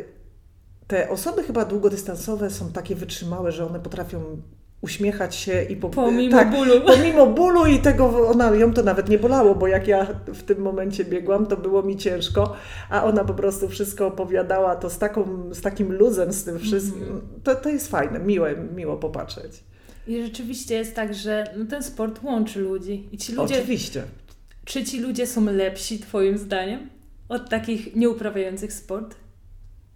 te osoby chyba długodystansowe są takie wytrzymałe, że one potrafią uśmiechać się i po, Pomimo tak, bólu. pomimo bólu i tego, ona, ją to nawet nie bolało, bo jak ja w tym momencie biegłam, to było mi ciężko, a ona po prostu wszystko opowiadała to z, taką, z takim luzem, z tym wszystkim. Mhm. To, to jest fajne, miłe, miło popatrzeć. I rzeczywiście jest tak, że no, ten sport łączy ludzi. I ci ludzie, Oczywiście. czy ci ludzie są lepsi, Twoim zdaniem, od takich nieuprawiających sport?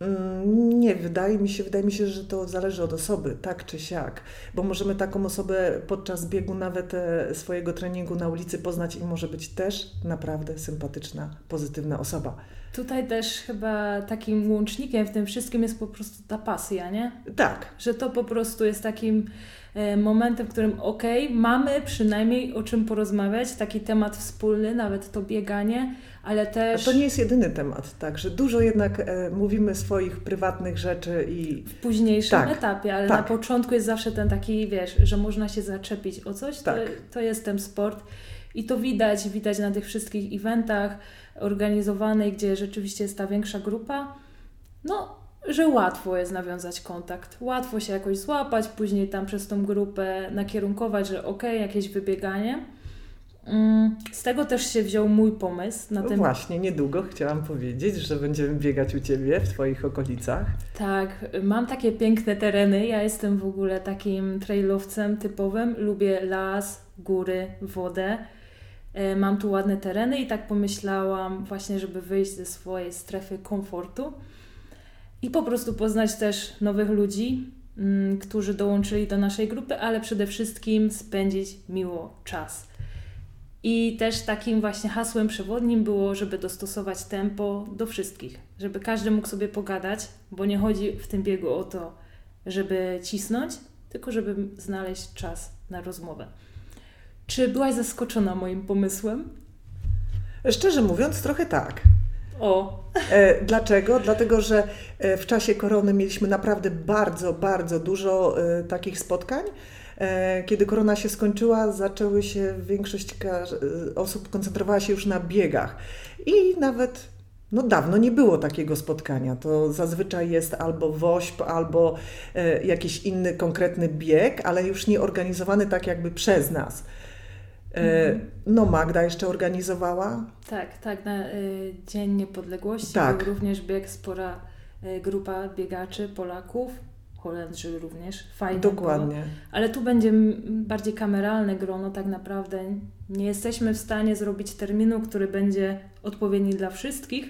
Mm, Nie, wydaje mi się, wydaje mi się, że to zależy od osoby, tak czy siak, bo możemy taką osobę podczas biegu nawet e, swojego treningu na ulicy poznać i może być też naprawdę sympatyczna, pozytywna osoba. Tutaj też chyba takim łącznikiem w tym wszystkim jest po prostu ta pasja, nie? Tak, Że to po prostu jest takim e, momentem, w którym okej, mamy przynajmniej o czym porozmawiać, taki temat wspólny, nawet to bieganie, ale A też to nie jest jedyny temat, tak, że dużo jednak e, mówimy swoich prywatnych rzeczy i w późniejszym Tak, etapie, ale tak. na początku jest zawsze ten taki, wiesz, że można się zaczepić o coś, to, Tak. to jest ten sport i to widać, widać na tych wszystkich eventach organizowanych, gdzie rzeczywiście jest ta większa grupa, no, że łatwo jest nawiązać kontakt, łatwo się jakoś złapać, później tam przez tą grupę nakierunkować, że okej, jakieś wybieganie. Mm, z tego też się wziął mój pomysł na No ten. właśnie, niedługo chciałam powiedzieć, że będziemy biegać u Ciebie w Twoich okolicach. Tak, mam takie piękne tereny. Ja jestem w ogóle takim trailowcem typowym. Lubię las, góry, wodę. E, Mam tu ładne tereny i tak pomyślałam właśnie, żeby wyjść ze swojej strefy komfortu i po prostu poznać też nowych ludzi, mm, którzy dołączyli do naszej grupy, ale przede wszystkim spędzić miło czas. I też takim właśnie hasłem przewodnim było, żeby dostosować tempo do wszystkich, żeby każdy mógł sobie pogadać, bo nie chodzi w tym biegu o to, żeby cisnąć, tylko żeby znaleźć czas na rozmowę. Czy byłaś zaskoczona moim pomysłem? Szczerze mówiąc, trochę tak. O, E, dlaczego? Dlatego, że e, w czasie korony mieliśmy naprawdę bardzo, bardzo dużo e, takich spotkań. E, Kiedy korona się skończyła, zaczęły się, większość e, osób koncentrowała się już na biegach. I nawet no dawno nie było takiego spotkania. To zazwyczaj jest albo WOŚP, albo e, jakiś inny konkretny bieg, ale już nie organizowany tak jakby przez nas. E, No Magda jeszcze organizowała, tak, tak, na Dzień Niepodległości Tak. był również bieg spora grupa biegaczy Polaków, Holendrzy również, fajnie Było. dokładnie. Ale tu będzie bardziej kameralne grono, tak naprawdę nie jesteśmy w stanie zrobić terminu, który będzie odpowiedni dla wszystkich,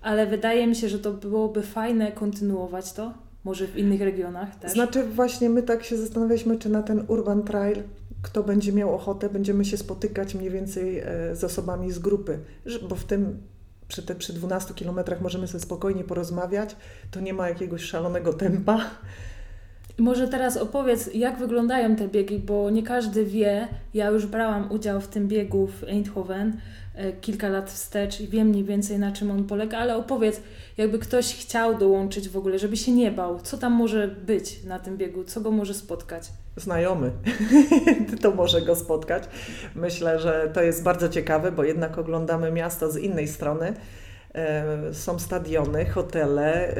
ale wydaje mi się, że to byłoby fajne kontynuować to, może w innych regionach też. Znaczy właśnie my tak się zastanawialiśmy, czy na ten Urban Trail, kto będzie miał ochotę, będziemy się spotykać mniej więcej e, z osobami z grupy, bo w tym przy, te, przy 12 kilometrach możemy sobie spokojnie porozmawiać, to nie ma jakiegoś szalonego tempa. Może teraz opowiedz, jak wyglądają te biegi, bo nie każdy wie. Ja już brałam udział w tym biegu w Eindhoven e, kilka lat wstecz i wiem mniej więcej na czym on polega, ale opowiedz, jakby ktoś chciał dołączyć w ogóle, żeby się nie bał, co tam może być na tym biegu, co go może spotkać. Znajomy, to może go spotkać. Myślę, że to jest bardzo ciekawe, bo jednak oglądamy miasto z innej strony. E, Są stadiony, hotele, e,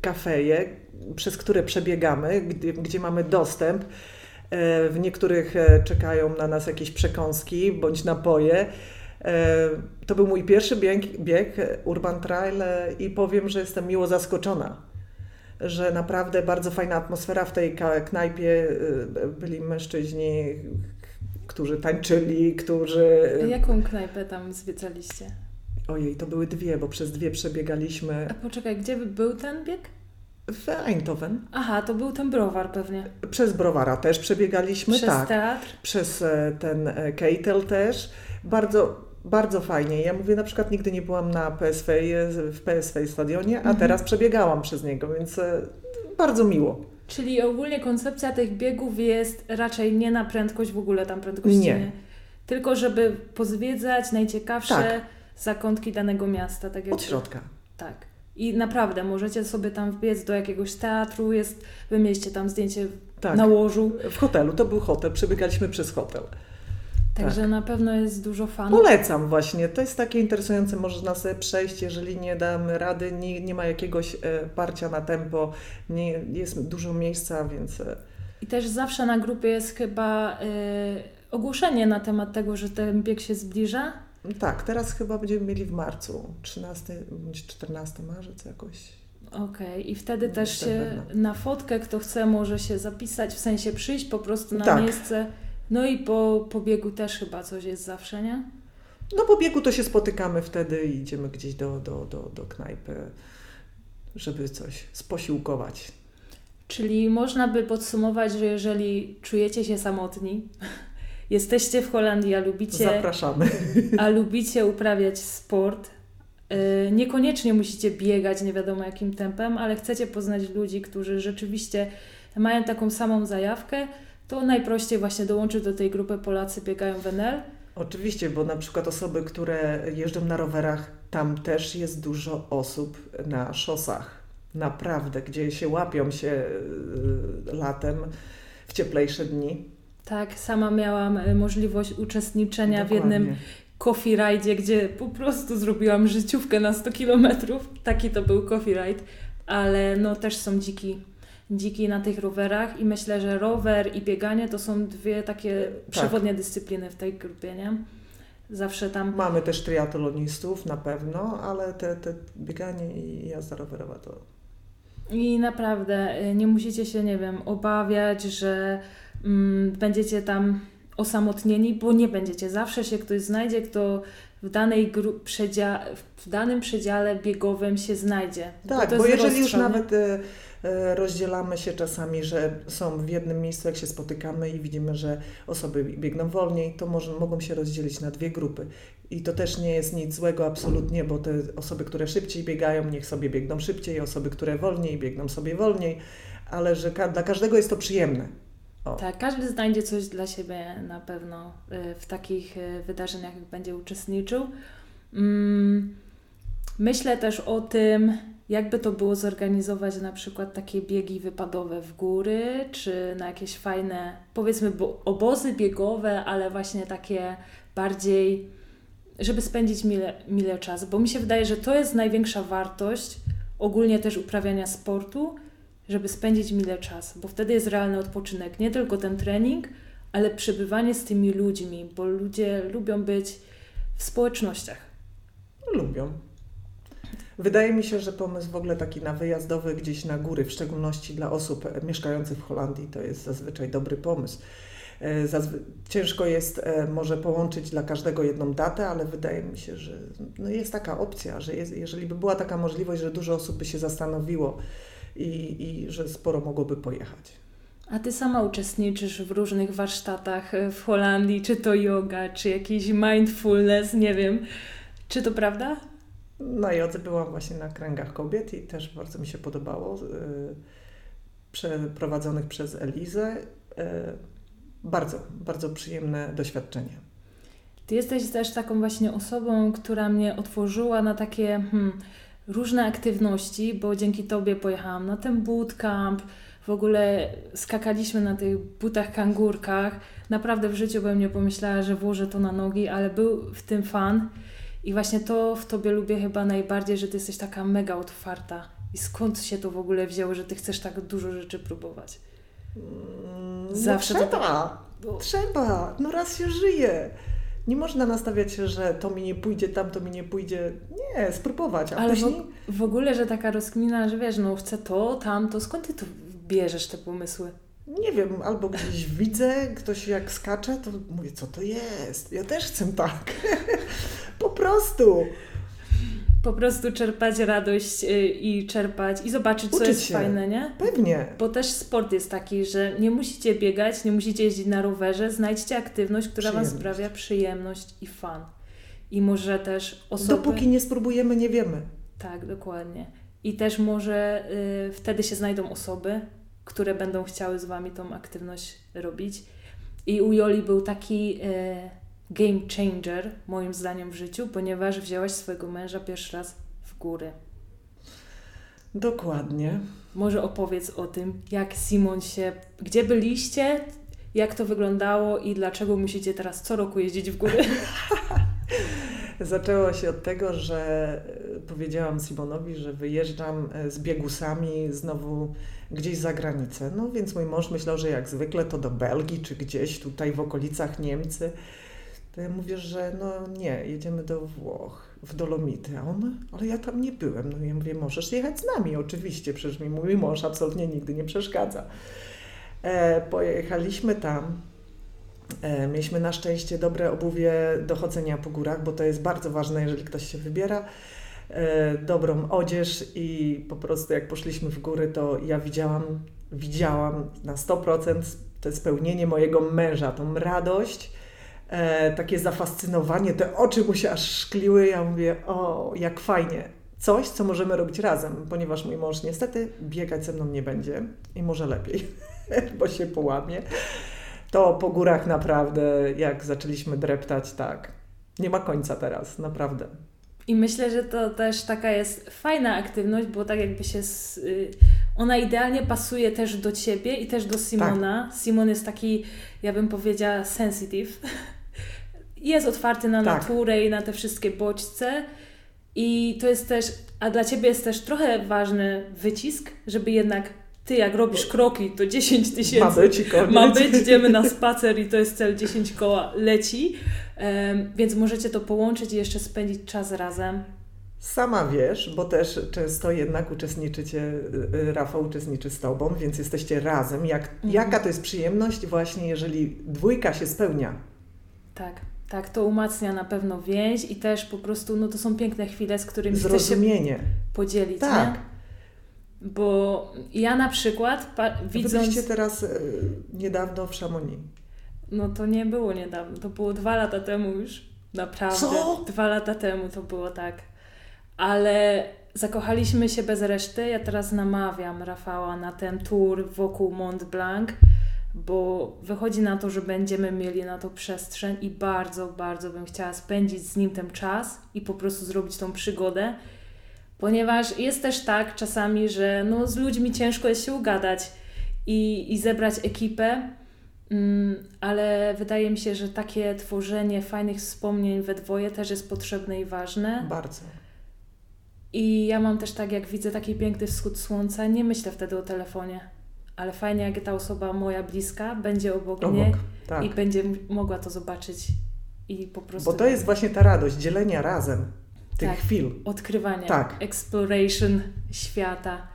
kafeje, przez które przebiegamy, gdzie, gdzie mamy dostęp. E, W niektórych e, czekają na nas jakieś przekąski bądź napoje. E, To był mój pierwszy bieg, bieg Urban Trail i powiem, że jestem miło zaskoczona, że naprawdę bardzo fajna atmosfera w tej knajpie. Byli mężczyźni, którzy tańczyli, którzy... Jaką knajpę tam zwiedzaliście? Ojej, to były dwie, bo przez dwie przebiegaliśmy A poczekaj, gdzie by był ten bieg? W Eindhoven. Aha, to był ten browar pewnie. Przez Browara też przebiegaliśmy, Przez tak. teatr. Przez e, ten e, Keitel też. Bardzo, bardzo fajnie. Ja mówię, na przykład nigdy nie byłam na PSV, e, w PSV stadionie, a Mhm. teraz przebiegałam przez niego, więc bardzo miło. Czyli ogólnie koncepcja tych biegów jest raczej nie na prędkość, w ogóle tam prędkości Nie. nie. Tylko żeby pozwiedzać najciekawsze Tak. zakątki danego miasta. Tak jak Od środka. Tak. I naprawdę możecie sobie tam wbiec do jakiegoś teatru, jest, wymieście tam zdjęcie Tak. na łożu. W hotelu, to był hotel, przebiegaliśmy przez hotel. Także Tak. na pewno jest dużo fanów. Polecam właśnie, to jest takie interesujące, można sobie przejść, jeżeli nie damy rady, nie, nie ma jakiegoś e, parcia na tempo, nie, jest dużo miejsca, więc e, I też zawsze na grupie jest chyba y, ogłoszenie na temat tego, że ten bieg się zbliża. Tak, teraz chyba będziemy mieli w marcu, 13 bądź 14 marzec jakoś. Okej, i wtedy Nie też się na fotkę, kto chce, może się zapisać, w sensie przyjść po prostu na Tak. miejsce. No i po, po biegu też chyba coś jest zawsze, nie? No po biegu to się spotykamy wtedy i idziemy gdzieś do, do, do, do knajpy, żeby coś sposiłkować. Czyli można by podsumować, że jeżeli czujecie się samotni, jesteście w Holandii, a lubicie, Zapraszamy. a lubicie uprawiać sport, yy, niekoniecznie musicie biegać nie wiadomo jakim tempem, ale chcecie poznać ludzi, którzy rzeczywiście mają taką samą zajawkę, to najprościej właśnie dołączyć do tej grupy Polacy biegają w NL. Oczywiście, bo na przykład osoby, które jeżdżą na rowerach, tam też jest dużo osób na szosach. Naprawdę, gdzie się łapią się y, latem w cieplejsze dni. Tak, sama miałam y, możliwość uczestniczenia w jednym Dokładnie. coffee ride, gdzie po prostu zrobiłam życiówkę na 100 kilometrów. Taki to był coffee ride, ale no też są dziki, dziki na tych rowerach i myślę, że rower i bieganie to są dwie takie Tak. przewodnie dyscypliny w tej grupie, nie? zawsze tam... Mamy też triatlonistów na pewno, ale te, te bieganie i jazda rowerowa to... I naprawdę y, nie musicie się, nie wiem, obawiać, że będziecie tam osamotnieni, bo nie będziecie. Zawsze się ktoś znajdzie, kto w, danej gru- przedzia- w danym przedziale biegowym się znajdzie. Tak, bo jest jeżeli już nie? nawet e, e, rozdzielamy się czasami, że są w jednym miejscu, jak się spotykamy i widzimy, że osoby biegną wolniej, to może, mogą się rozdzielić na dwie grupy. I to też nie jest nic złego absolutnie, bo te osoby, które szybciej biegają, niech sobie biegną szybciej, osoby, które wolniej biegną sobie wolniej, ale że ka- dla każdego jest to przyjemne. O. Tak, każdy znajdzie coś dla siebie na pewno y, w takich y, wydarzeniach, jak będzie uczestniczył. Mm, Myślę też o tym, jakby to było zorganizować na przykład takie biegi wypadowe w góry, czy na jakieś fajne, powiedzmy, bo- obozy biegowe, ale właśnie takie bardziej, żeby spędzić mile, mile czasu, bo mi się wydaje, że to jest największa wartość ogólnie też uprawiania sportu, żeby spędzić mile czas, bo wtedy jest realny odpoczynek, nie tylko ten trening, ale przebywanie z tymi ludźmi, bo ludzie lubią być w społecznościach. Lubią. Wydaje mi się, że pomysł w ogóle taki na wyjazdowy gdzieś na góry, w szczególności dla osób e, mieszkających w Holandii, to jest zazwyczaj dobry pomysł. E, Zazwy- ciężko jest e, może połączyć dla każdego jedną datę, ale wydaje mi się, że no jest taka opcja, że jest, jeżeli by była taka możliwość, że dużo osób by się zastanowiło i, i że sporo mogłoby pojechać. A ty sama uczestniczysz w różnych warsztatach e, w Holandii, czy to yoga, czy jakiś mindfulness, nie wiem. Czy to prawda? Na jodze byłam właśnie na kręgach kobiet i też bardzo mi się podobało. y, Przeprowadzonych przez Elizę. Y, Bardzo, bardzo przyjemne doświadczenie. Ty jesteś też taką właśnie osobą, która mnie otworzyła na takie hmm, różne aktywności, bo dzięki Tobie pojechałam na ten bootcamp, w ogóle skakaliśmy na tych butach kangurkach. Naprawdę w życiu bym nie pomyślała, że włożę to na nogi, ale był w tym fan. I właśnie to w Tobie lubię chyba najbardziej, że Ty jesteś taka mega otwarta. I skąd się to w ogóle wzięło, że Ty chcesz tak dużo rzeczy próbować? Mm, Zawsze no to trzeba, trzeba, no raz się żyje. Nie można nastawiać się, że to mi nie pójdzie, tam to mi nie pójdzie. Nie, spróbować, a Ale w, później... w ogóle, że taka rozkmina, że wiesz, no chcę to, tamto, skąd ty tu bierzesz te pomysły? Nie wiem, albo gdzieś widzę, ktoś jak skacze, to mówię, co to jest? Ja też chcę tak. po prostu. Po prostu czerpać radość y, i czerpać i zobaczyć, co Uczyć jest się. fajne, nie? Pewnie. Bo też sport jest taki, że nie musicie biegać, nie musicie jeździć na rowerze, znajdźcie aktywność, która Wam sprawia przyjemność i fan. I może też osoby... Dopóki nie spróbujemy, nie wiemy. Tak, dokładnie. I też może y, wtedy się znajdą osoby, które będą chciały z Wami tą aktywność robić. I u Joli był taki y, game changer, moim zdaniem, w życiu, ponieważ wzięłaś swojego męża pierwszy raz w góry. Dokładnie. Może opowiedz o tym, jak Simon się, gdzie byliście, jak to wyglądało i dlaczego musicie teraz co roku jeździć w góry. Zaczęło się od tego, że e, powiedziałam Simonowi, że wyjeżdżam e, z biegusami znowu gdzieś za granicę. No więc mój mąż myślał, że jak zwykle to do Belgii czy gdzieś tutaj w okolicach Niemcy. To ja mówię, że no nie, jedziemy do Włoch, w Dolomity. A on, ale ja tam nie byłem. No ja mówię, możesz jechać z nami oczywiście, przecież mi mój mąż absolutnie nigdy nie przeszkadza. E, pojechaliśmy tam. E, Mieliśmy na szczęście dobre obuwie do chodzenia po górach, bo to jest bardzo ważne, jeżeli ktoś się wybiera. E, Dobrą odzież i po prostu jak poszliśmy w góry, to ja widziałam, widziałam na 100% to spełnienie mojego męża, tą radość, e, takie zafascynowanie, te oczy mu się aż szkliły. Ja mówię, o, jak fajnie. Coś, co możemy robić razem, ponieważ mój mąż niestety biegać ze mną nie będzie i może lepiej, bo się połamie to po górach naprawdę, jak zaczęliśmy dreptać, tak. Nie ma końca teraz, naprawdę. I myślę, że to też taka jest fajna aktywność, bo tak jakby się. s- y, Ona idealnie pasuje też do ciebie i też do Simona. Tak. Simon jest taki, ja bym powiedziała, sensitive. Jest otwarty na Tak. naturę i na te wszystkie bodźce. I to jest też, a dla ciebie jest też trochę ważny wycisk, żeby jednak ty, jak robisz kroki, to 10 tysięcy Ma być koniec. ma być, idziemy na spacer i to jest cel 10 koła, leci. Em, Więc możecie to połączyć i jeszcze spędzić czas razem. Sama wiesz, bo też często jednak uczestniczycie, y, y, Rafał uczestniczy z Tobą, więc jesteście razem. Jak, Mhm. Jaka to jest przyjemność właśnie, jeżeli dwójka się spełnia? Tak, tak, to umacnia na pewno więź i też po prostu, no to są piękne chwile, z którymi chcesz się podzielić, Tak. nie? Bo ja na przykład, pa- widząc... byliście teraz y, niedawno w Chamonix. No to nie było niedawno, to było dwa lata temu już. Naprawdę. Co? Dwa lata temu to było tak. Ale zakochaliśmy się bez reszty. Ja teraz namawiam Rafała na ten tour wokół Mont Blanc, bo wychodzi na to, że będziemy mieli na to przestrzeń i bardzo, bardzo bym chciała spędzić z nim ten czas i po prostu zrobić tą przygodę. Ponieważ jest też tak czasami, że no, z ludźmi ciężko jest się ugadać i, i zebrać ekipę, Mm, ale wydaje mi się, że takie tworzenie fajnych wspomnień we dwoje też jest potrzebne i ważne. Bardzo. I ja mam też tak, jak widzę taki piękny wschód słońca, nie myślę wtedy o telefonie. Ale fajnie, jak ta osoba moja bliska będzie obok, mnie Obok. Tak. i będzie mogła to zobaczyć i po prostu Bo to jest właśnie ta radość, dzielenia razem tych Tak. chwil. odkrywanie, Tak. exploration świata.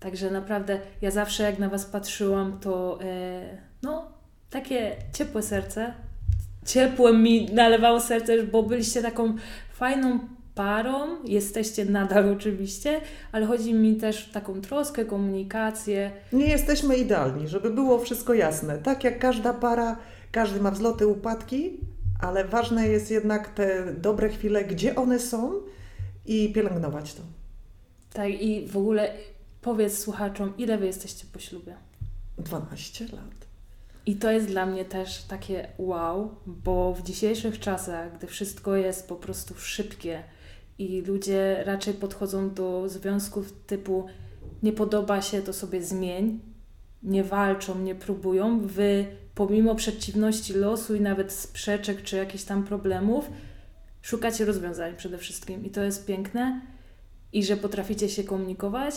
Także naprawdę ja zawsze jak na Was patrzyłam, to e, no takie ciepłe serce. Ciepłe mi nalewało serce, bo byliście taką fajną parą, jesteście nadal oczywiście, ale chodzi mi też o taką troskę, komunikację. Nie jesteśmy idealni, żeby było wszystko jasne. Tak jak każda para, każdy ma wzloty, upadki, ale ważne jest jednak te dobre chwile, gdzie one są i pielęgnować to. Tak i w ogóle powiedz słuchaczom, ile Wy jesteście po ślubie? 12 lat. I to jest dla mnie też takie wow, bo w dzisiejszych czasach, gdy wszystko jest po prostu szybkie i ludzie raczej podchodzą do związków typu nie podoba się, to sobie zmień, nie walczą, nie próbują, wy pomimo przeciwności losu i nawet sprzeczek czy jakichś tam problemów, szukacie rozwiązań przede wszystkim i to jest piękne i że potraficie się komunikować,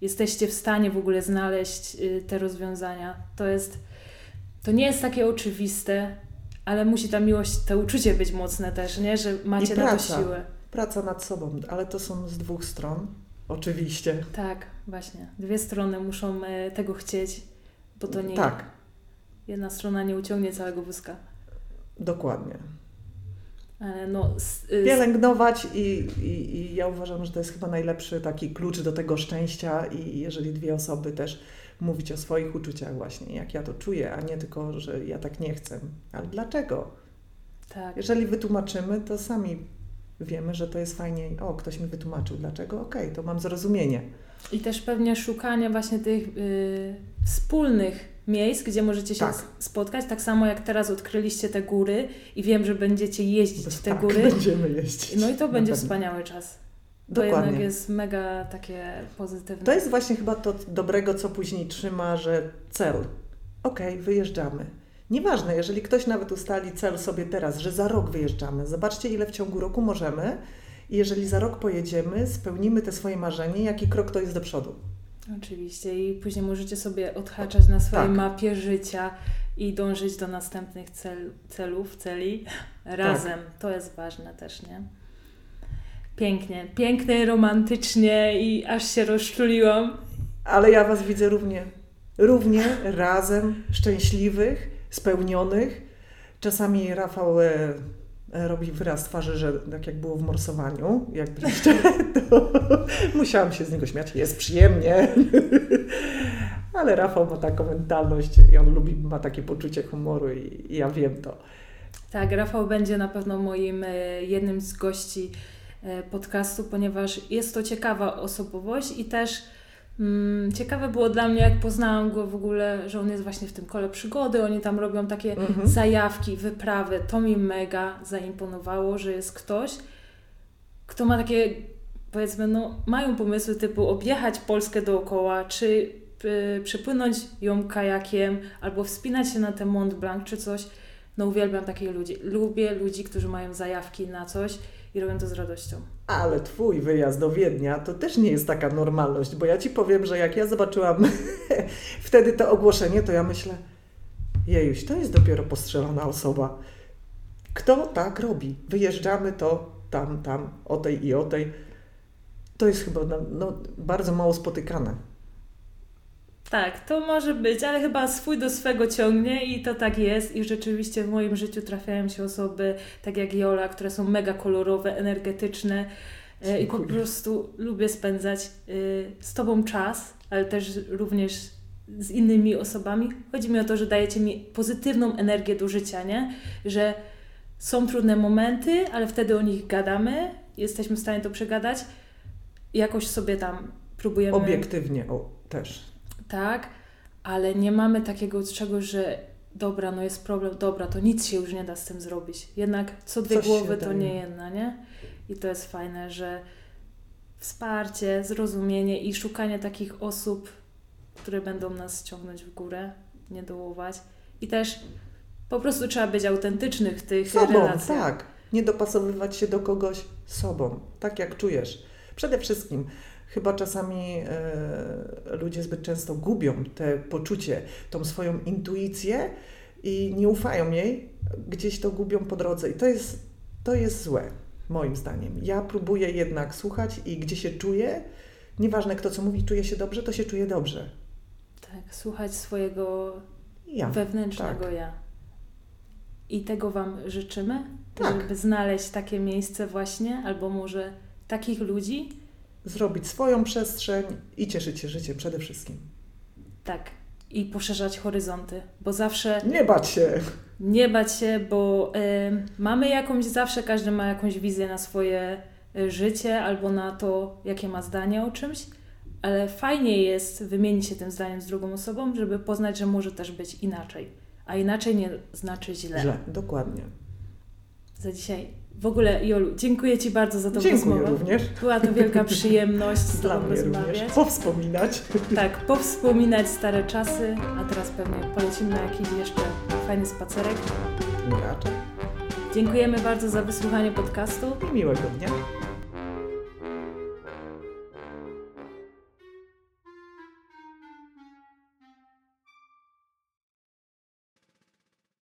jesteście w stanie w ogóle znaleźć y, te rozwiązania. To jest to nie jest takie oczywiste, ale musi ta miłość, to uczucie być mocne też, nie? Że macie na to siłę. Praca nad sobą, ale to są z dwóch stron. Oczywiście. Tak, właśnie. Dwie strony muszą e, tego chcieć, bo to nie Tak, jedna strona nie uciągnie całego wózka. dokładnie. Ale no, y, Pielęgnować i, i, i ja uważam, że to jest chyba najlepszy taki klucz do tego szczęścia i jeżeli dwie osoby też mówić o swoich uczuciach właśnie, jak ja to czuję, a nie tylko, że ja tak nie chcę. Ale dlaczego? tak, Jeżeli wytłumaczymy, to sami wiemy, że to jest fajnie. O, ktoś mi wytłumaczył, dlaczego? Okej, to mam zrozumienie. I też pewnie szukanie właśnie tych y, wspólnych miejsc, gdzie możecie się Tak. spotkać. Tak samo jak teraz odkryliście te góry i wiem, że będziecie jeździć w te tak, góry. będziemy jeździć. No i to będzie wspaniały czas. To jednak Dokładnie. jest mega takie pozytywne. To jest właśnie chyba to dobrego, co później trzyma, że cel. Okej, wyjeżdżamy. Nieważne, jeżeli ktoś nawet ustali cel sobie teraz, że za rok wyjeżdżamy. Zobaczcie, ile w ciągu roku możemy. I jeżeli za rok pojedziemy, spełnimy te swoje marzenie, jaki krok to jest do przodu. Oczywiście i później możecie sobie odhaczać na swojej Tak. mapie życia i dążyć do następnych cel, celów, celi razem. To jest ważne też, nie? Pięknie, pięknie, romantycznie i aż się rozczuliłam. Ale ja Was widzę równie, równie razem, szczęśliwych, spełnionych. Czasami Rafał e, e, robi wyraz twarzy, że tak jak było w morsowaniu, jak byliście, to musiałam się z niego śmiać. Jest przyjemnie. Ale Rafał ma taką mentalność i on lubi, ma takie poczucie humoru i, i ja wiem to. Tak, Rafał będzie na pewno moim e, jednym z gości e, podcastu, ponieważ jest to ciekawa osobowość i też ciekawe było dla mnie, jak poznałam go w ogóle, że on jest właśnie w tym kole przygody, oni tam robią takie Mhm. zajawki, wyprawy. To mi mega zaimponowało, że jest ktoś, kto ma takie, powiedzmy, no, mają pomysły typu objechać Polskę dookoła, czy y, przepłynąć ją kajakiem, albo wspinać się na ten Mont Blanc, czy coś. No uwielbiam takich ludzi. Lubię ludzi, którzy mają zajawki na coś i robią to z radością. Ale twój wyjazd do Wiednia to też nie jest taka normalność, bo ja ci powiem, że jak ja zobaczyłam wtedy to ogłoszenie, to ja myślę, jejuś, to jest dopiero postrzelona osoba. Kto tak robi? Wyjeżdżamy to tam, tam, o tej i o tej. To jest chyba no, no, bardzo mało spotykane. Tak, to może być, ale chyba swój do swego ciągnie i to tak jest. I rzeczywiście w moim życiu trafiają się osoby, tak jak Jola, które są mega kolorowe, energetyczne e, i po Dziękuję. prostu lubię spędzać e, z Tobą czas, ale też również z innymi osobami. Chodzi mi o to, że dajecie mi pozytywną energię do życia, nie? Że są trudne momenty, ale wtedy o nich gadamy, jesteśmy w stanie to przegadać. Jakoś sobie tam próbujemy Obiektywnie o, też. Tak, ale nie mamy takiego czegoś, że dobra, no jest problem, dobra, to nic się już nie da z tym zrobić. Jednak co dwie Coś głowy to nie jedna, nie? I to jest fajne, że wsparcie, zrozumienie i szukanie takich osób, które będą nas ciągnąć w górę, nie dołować. I też po prostu trzeba być autentycznych w tych Sobą, relacjach. tak. Nie dopasowywać się do kogoś sobą, tak jak czujesz. Przede wszystkim, chyba czasami e, ludzie zbyt często gubią te poczucie, tą swoją intuicję i nie ufają jej, gdzieś to gubią po drodze i to jest, to jest złe, moim zdaniem. Ja próbuję jednak słuchać i gdzie się czuję, nieważne kto co mówi, czuje się dobrze, to się czuje dobrze. Tak, słuchać swojego ja. wewnętrznego tak. ja. I tego Wam życzymy, Tak. żeby znaleźć takie miejsce właśnie, albo może takich ludzi. Zrobić swoją przestrzeń i cieszyć się życiem przede wszystkim. Tak. I poszerzać horyzonty, bo zawsze Nie bać się. nie bać się, bo y, mamy jakąś, zawsze każdy ma jakąś wizję na swoje y, życie albo na to, jakie ma zdanie o czymś, ale fajnie jest wymienić się tym zdaniem z drugą osobą, żeby poznać, że może też być inaczej. A inaczej nie znaczy źle. Źle, dokładnie. Za dzisiaj. W ogóle, Jolu, dziękuję Ci bardzo za tą Dziękuję rozmowę. również. Była to wielka przyjemność z Dla Tobą mnie rozmawiać. również. Powspominać. Tak, powspominać stare czasy, a teraz pewnie polecimy na jakiś jeszcze fajny spacerek. No raczej. Dziękujemy bardzo za wysłuchanie podcastu. I miłego dnia.